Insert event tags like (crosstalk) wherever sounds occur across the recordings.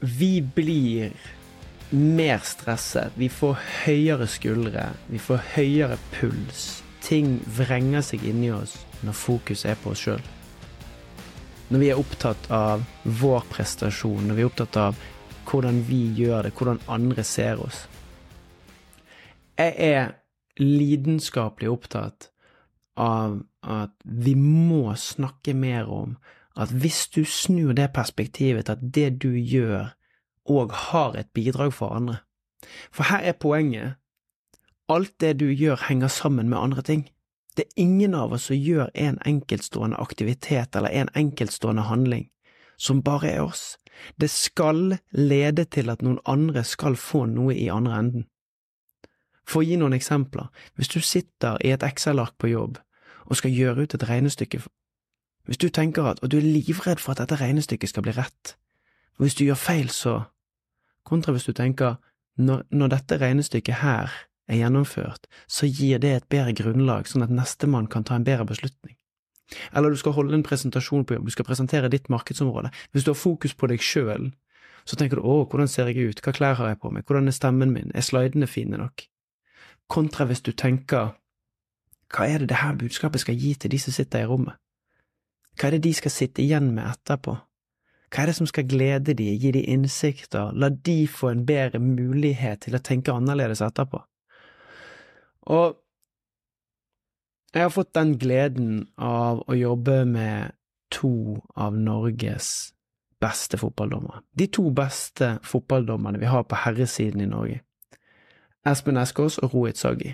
vi blir mer stresset. Vi får høyere skuldre. Vi får høyere puls. Ting vrenger seg inni oss når fokus er på oss sjøl. Når vi er opptatt av vår prestasjon, når vi er opptatt av hvordan vi gjør det, hvordan andre ser oss. Jeg er lidenskapelig opptatt av at vi må snakke mer om at hvis du snur det perspektivet til at det du gjør, òg har et bidrag for andre. For her er poenget. Alt det du gjør, henger sammen med andre ting. Det er ingen av oss som gjør en enkeltstående aktivitet eller en enkeltstående handling som bare er oss. Det skal lede til at noen andre skal få noe i andre enden. For å gi noen eksempler, hvis du sitter i et Excel-ark på jobb og skal gjøre ut et regnestykke, hvis du tenker at og du er livredd for at dette regnestykket skal bli rett, og hvis du gjør feil, så… kontra hvis du tenker når, når dette regnestykket her er gjennomført, så gir det et bedre grunnlag, sånn at nestemann kan ta en bedre beslutning. Eller du skal holde en presentasjon på jobb, du skal presentere ditt markedsområde. Hvis du har fokus på deg sjøl, så tenker du å, hvordan ser jeg ut, hva klær har jeg på meg, hvordan er stemmen min, er slidene fine nok? Kontra hvis du tenker hva er det det her budskapet skal gi til de som sitter i rommet? Hva er det de skal sitte igjen med etterpå? Hva er det som skal glede de, gi de innsikter, la de få en bedre mulighet til å tenke annerledes etterpå? Og jeg har fått den gleden av å jobbe med to av Norges beste fotballdommere. De to beste fotballdommerne vi har på herresiden i Norge. Espen Eskås og Rohit Saggi.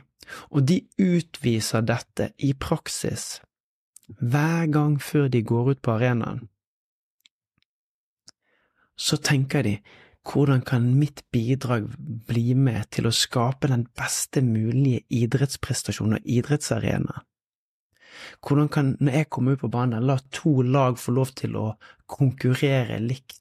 Og de utviser dette i praksis hver gang før de går ut på arenaen. Så tenker de hvordan kan mitt bidrag bli med til å skape den beste mulige idrettsprestasjonen og idrettsarena? Hvordan kan, når jeg kommer ut på banen, la to lag få lov til å konkurrere likt?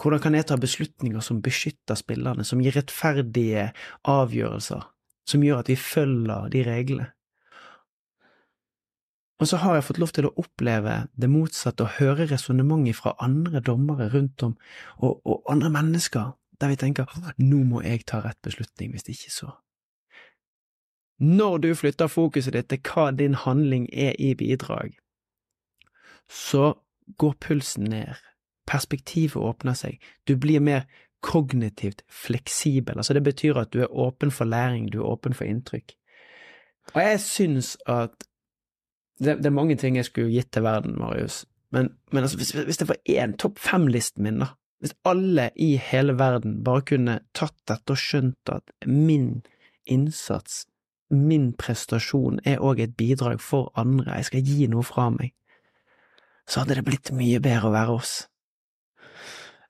Hvordan kan jeg ta beslutninger som beskytter spillerne, som gir rettferdige avgjørelser, som gjør at vi følger de reglene? Og så har jeg fått lov til å oppleve det motsatte og høre resonnementet fra andre dommere rundt om, og, og, andre mennesker, der vi tenker nå må jeg ta rett beslutning, hvis ikke så. Når du flytter fokuset ditt til hva din handling er i bidrag, så går pulsen ned, perspektivet åpner seg, du blir mer kognitivt fleksibel, altså det betyr at du er åpen for læring, du er åpen for inntrykk. Og jeg syns at det, det, er mange ting jeg skulle gitt til verden, Marius, men, men altså, hvis, hvis, det var én topp fem-listen min, da, hvis alle i hele verden bare kunne tatt dette og skjønt at min innsats, min prestasjon, er òg et bidrag for andre, jeg skal gi noe fra meg, så hadde det blitt mye bedre å være oss.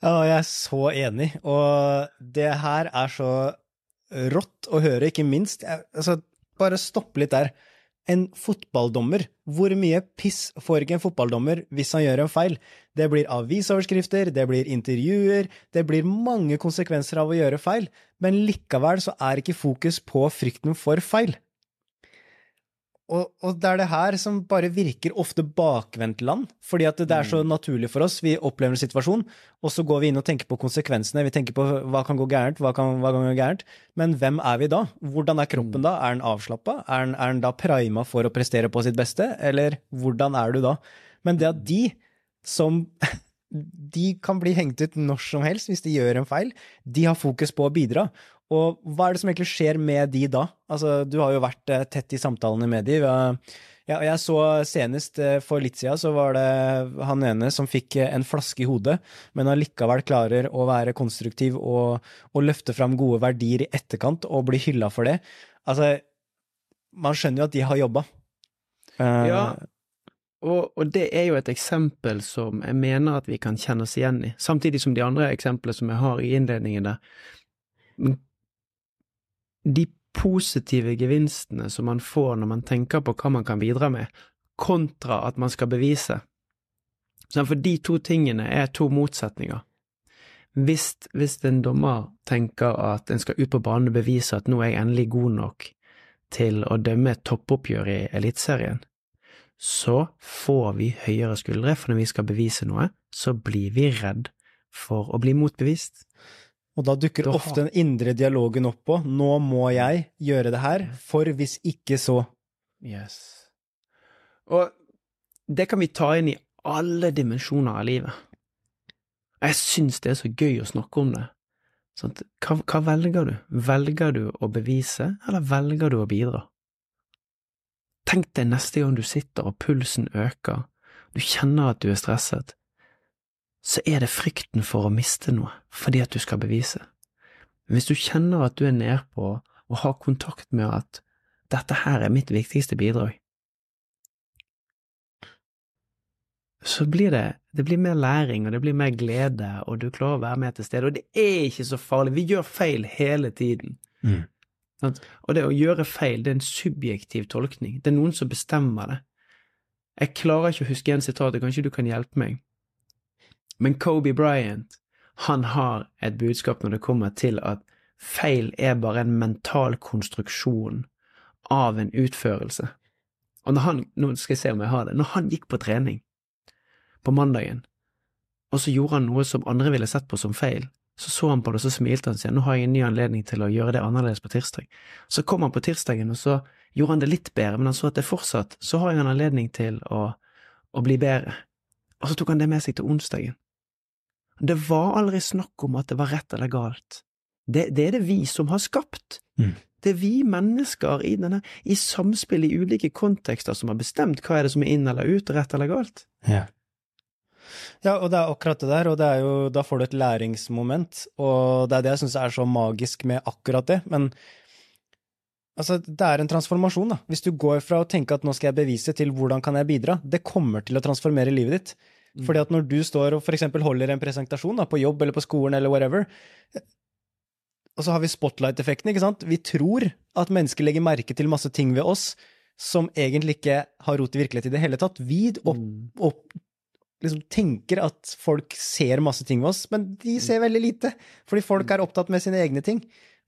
Ja, jeg er så enig, og det her er så rått å høre, ikke minst. Jeg, altså, bare stopp litt der en fotballdommer. Hvor mye piss får ikke en fotballdommer hvis han gjør en feil? Det blir avisoverskrifter, det blir intervjuer, det blir mange konsekvenser av å gjøre feil, men likevel så er ikke fokus på frykten for feil. Og, og, det er det her som bare virker ofte bakvendtland, fordi at det er så mm. naturlig for oss. Vi opplever en situasjon, og så går vi inn og tenker på konsekvensene. Vi tenker på hva kan gå gærent, hva kan, hva kan gå gærent. Men hvem er vi da? Hvordan er kroppen mm. da? Er den avslappa? Er, er den da prima for å prestere på sitt beste, eller hvordan er du da? Men det at de som (laughs) de kan bli hengt ut når som helst hvis de gjør en feil. De har fokus på å bidra. Og hva er det som egentlig skjer med de da? Altså, du har jo vært eh, tett i samtalene med de. Ja, jeg så senest eh, for litt siden så var det han ene som fikk eh, en flaske i hodet, men allikevel klarer å være konstruktiv og, og løfte fram gode verdier i etterkant og bli hylla for det. Altså, man skjønner jo at de har jobba. Ja, og, og, det er jo et eksempel som jeg mener at vi kan kjenne oss igjen i, samtidig som de andre eksemplene som jeg har i innledningen der. De positive gevinstene som man får når man tenker på hva man kan bidra med, kontra at man skal bevise. For de to tingene er to motsetninger. Hvis, hvis en dommer tenker at en skal ut på banen og bevise at nå er jeg endelig god nok til å dømme et toppoppgjør i Eliteserien, så får vi høyere skuldre, for når vi skal bevise noe, så blir vi redd for å bli motbevist. Og da dukker Da ofte den indre dialogen opp på 'nå må jeg gjøre det her, for hvis ikke så'. Yes. Og det kan vi ta inn i alle dimensjoner av livet. Jeg syns det er så gøy å snakke om det. Sånn, hva, hva velger du? Velger du å bevise, eller velger du å bidra? Tenk deg neste gang du sitter og pulsen øker, du kjenner at du er stresset, så er det frykten for å miste noe fordi at du skal bevise. Men hvis du kjenner at du er nedpå og har kontakt med at dette her er mitt viktigste bidrag, så blir det, det blir mer læring, og det blir mer glede, og du klarer å være med til stede. Og det er ikke så farlig. Vi gjør feil hele tiden. Mm. Og det å gjøre feil, det er en subjektiv tolkning. Det er noen som bestemmer det. Jeg klarer ikke å huske igjen sitatet, kanskje du kan hjelpe meg. Men Kobe Bryant, han har et budskap når det kommer til at feil er bare en mental konstruksjon av en utførelse. Og når han, nå skal jeg se om jeg har det, når han gikk på trening på mandagen, og så gjorde han noe som andre ville sett på som feil, så så han på det, og så smilte han og sa nå har jeg en ny anledning til å gjøre det annerledes på tirsdag. Så kom han på tirsdagen, og så gjorde han det litt bedre, men han så at det fortsatt, så har jeg en anledning til å, å bli bedre. Og så tok han det med seg til onsdagen. Det var aldri snakk om at det var rett eller galt. Det, det er det vi som har skapt. Mm. Det er vi mennesker i, denne, i samspill i ulike kontekster som har bestemt hva er det som er inn eller ut, rett eller galt. Ja. Ja, og det er akkurat det der, og det er jo, da får du et læringsmoment, og det er det jeg syns er så magisk med akkurat det, men altså, det er en transformasjon, da. Hvis du går fra å tenke at nå skal jeg bevise, til hvordan kan jeg bidra, det kommer til å transformere livet ditt. Fordi at når du står og for eksempel holder en presentasjon da, på jobb eller på skolen eller whatever, og så har vi spotlight-effekten, ikke sant, vi tror at mennesker legger merke til masse ting ved oss som egentlig ikke har rot i virkelighet i det hele tatt. Vi opp, opp, liksom tenker at folk ser masse ting ved oss, men de ser veldig lite. Fordi folk er opptatt med sine egne ting.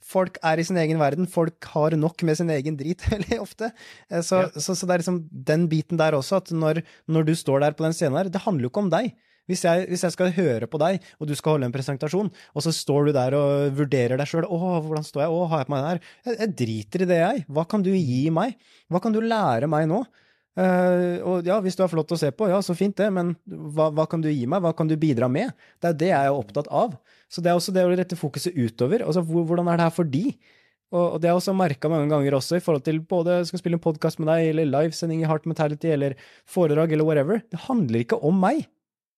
Folk er i sin egen verden. Folk har nok med sin egen drit (laughs) veldig ofte. Eh, Så, Ja. så, så det er liksom den biten der også, at når, når du står der på den scenen her, det handler jo ikke om deg. Hvis jeg, hvis jeg skal høre på deg, og du skal holde en presentasjon, og så står du der og vurderer deg sjøl 'Å, hvordan står jeg? Å, har jeg på meg den her?' Jeg, jeg driter i det, jeg. Hva kan du gi meg? Hva kan du lære meg nå? Eh, og ja, hvis du er flott å se på, ja, så fint det, men hva, hva kan du gi meg? Hva kan du bidra med? Det er det jeg er opptatt av. Så det er også det å rette fokuset utover. Altså, hvordan er det her for de? Og, og det har jeg også merka mange ganger også, i forhold til både skal spille en podkast med deg, eller livesending i Heart Mentality, eller foredrag, eller whatever. Det handler ikke om meg.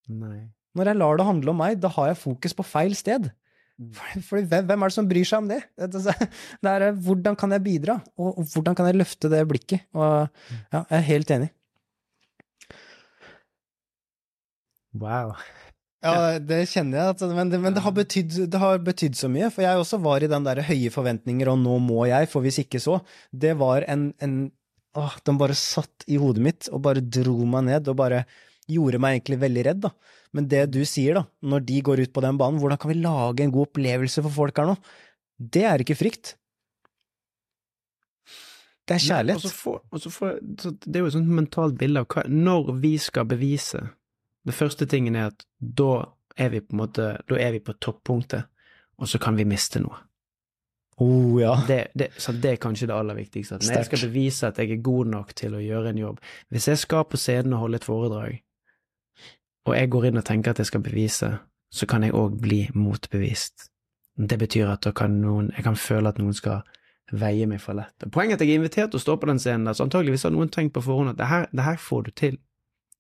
Nei. Når jeg lar det handle om meg, da har jeg fokus på feil sted. For, for hvem, hvem er det som bryr seg om det? Det er, det er hvordan kan jeg bidra, og, og hvordan kan jeg løfte det blikket? Og ja, jeg er helt enig. Wow. Ja, det kjenner jeg, at, men, det, men det, har betydd, det har betydd så mye. For jeg også var i den der høye forventninger, og nå må jeg, for hvis ikke så. Det var en, en åh, Den bare satt i hodet mitt og bare dro meg ned, og bare gjorde meg egentlig veldig redd, da. Men det du sier, da, når de går ut på den banen, hvordan kan vi lage en god opplevelse for folk her nå? Det er ikke frykt. Det er kjærlighet. så får- og så får- så det er jo et sånt mentalt bilde av hva, når vi skal bevise. Det første tingen er at da er vi på en måte, da er vi på toppunktet, og så kan vi miste noe. Oh, ja. Det, det, så det er kanskje det aller viktigste. Når jeg skal bevise at jeg er god nok til å gjøre en jobb Hvis jeg skal på scenen og holde et foredrag, og jeg går inn og tenker at jeg skal bevise, så kan jeg òg bli motbevist. Det betyr at kan noen, jeg kan føle at noen skal veie meg for lett. Poenget er at jeg er invitert til å stå på den scenen der, så antageligvis har noen tenkt på forhånd at det her, det her får du til.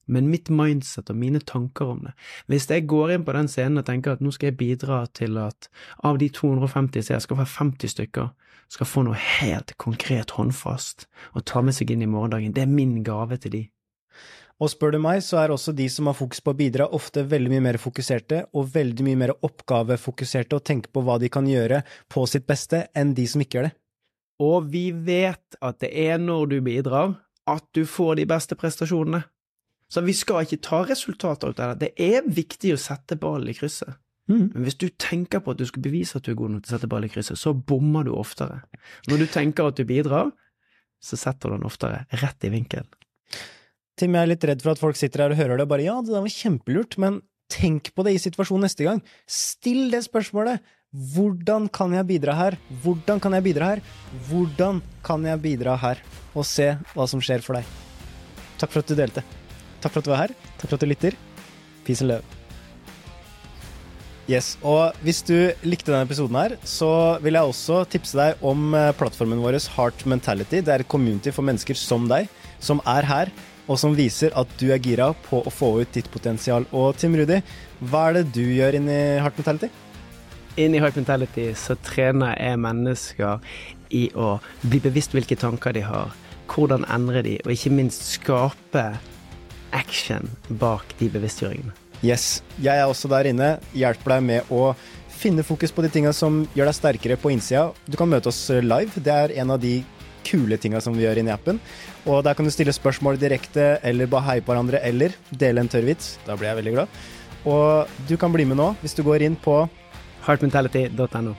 Men mitt mindset og mine tanker om det Hvis jeg går inn på den scenen og tenker at nå skal jeg bidra til at av de 250 som jeg skal være 50 stykker, skal få noe helt konkret håndfast og ta med seg inn i morgendagen, det er min gave til de. Og spør du meg, så er også de som har fokus på å bidra, ofte veldig mye mer fokuserte og veldig mye mer oppgavefokuserte og tenker på hva de kan gjøre på sitt beste, enn de som ikke gjør det. Og vi vet at det er når du bidrar at du får de beste prestasjonene. Så vi skal ikke ta resultater ut av det. Det er viktig å sette ballen i krysset. Mm. Men hvis du tenker på at du skal bevise at du er god nok til å sette ball i krysset, så bommer du oftere. Når du tenker at du bidrar, så setter du den oftere rett i vinkel. Tim, jeg er litt redd for at folk sitter her og hører det og bare ja, det der var kjempelurt, men tenk på det i situasjonen neste gang. Still det spørsmålet. Hvordan kan jeg bidra her? Hvordan kan jeg bidra her? Hvordan kan jeg bidra her? Og se hva som skjer for deg. Takk for at du delte. Takk for at du var her. Takk for at du lytter. Peace and love. Yes, og Hvis du likte denne episoden, her, så vil jeg også tipse deg om eh, plattformen vår Heart Mentality. Det er et community for mennesker som deg, som er her, og som viser at du er gira på å få ut ditt potensial. Og Tim Rudi, hva er det du gjør inni Heart Mentality? Inni Heart Mentality så trener jeg mennesker i å bli bevisst hvilke tanker de har, hvordan endre de, og ikke minst skape action bak de bevisstgjøringene. Yes, jeg er også der inne. Hjelper deg med å finne fokus på de tinga som gjør deg sterkere på innsida. Du kan møte oss live. Det er en av de kule tinga som vi gjør inni appen. Og der kan du stille spørsmål direkte, eller bare heie på hverandre, eller dele en tørr vits. Da blir jeg veldig glad. Og du kan bli med nå hvis du går inn på Heartmentality.no.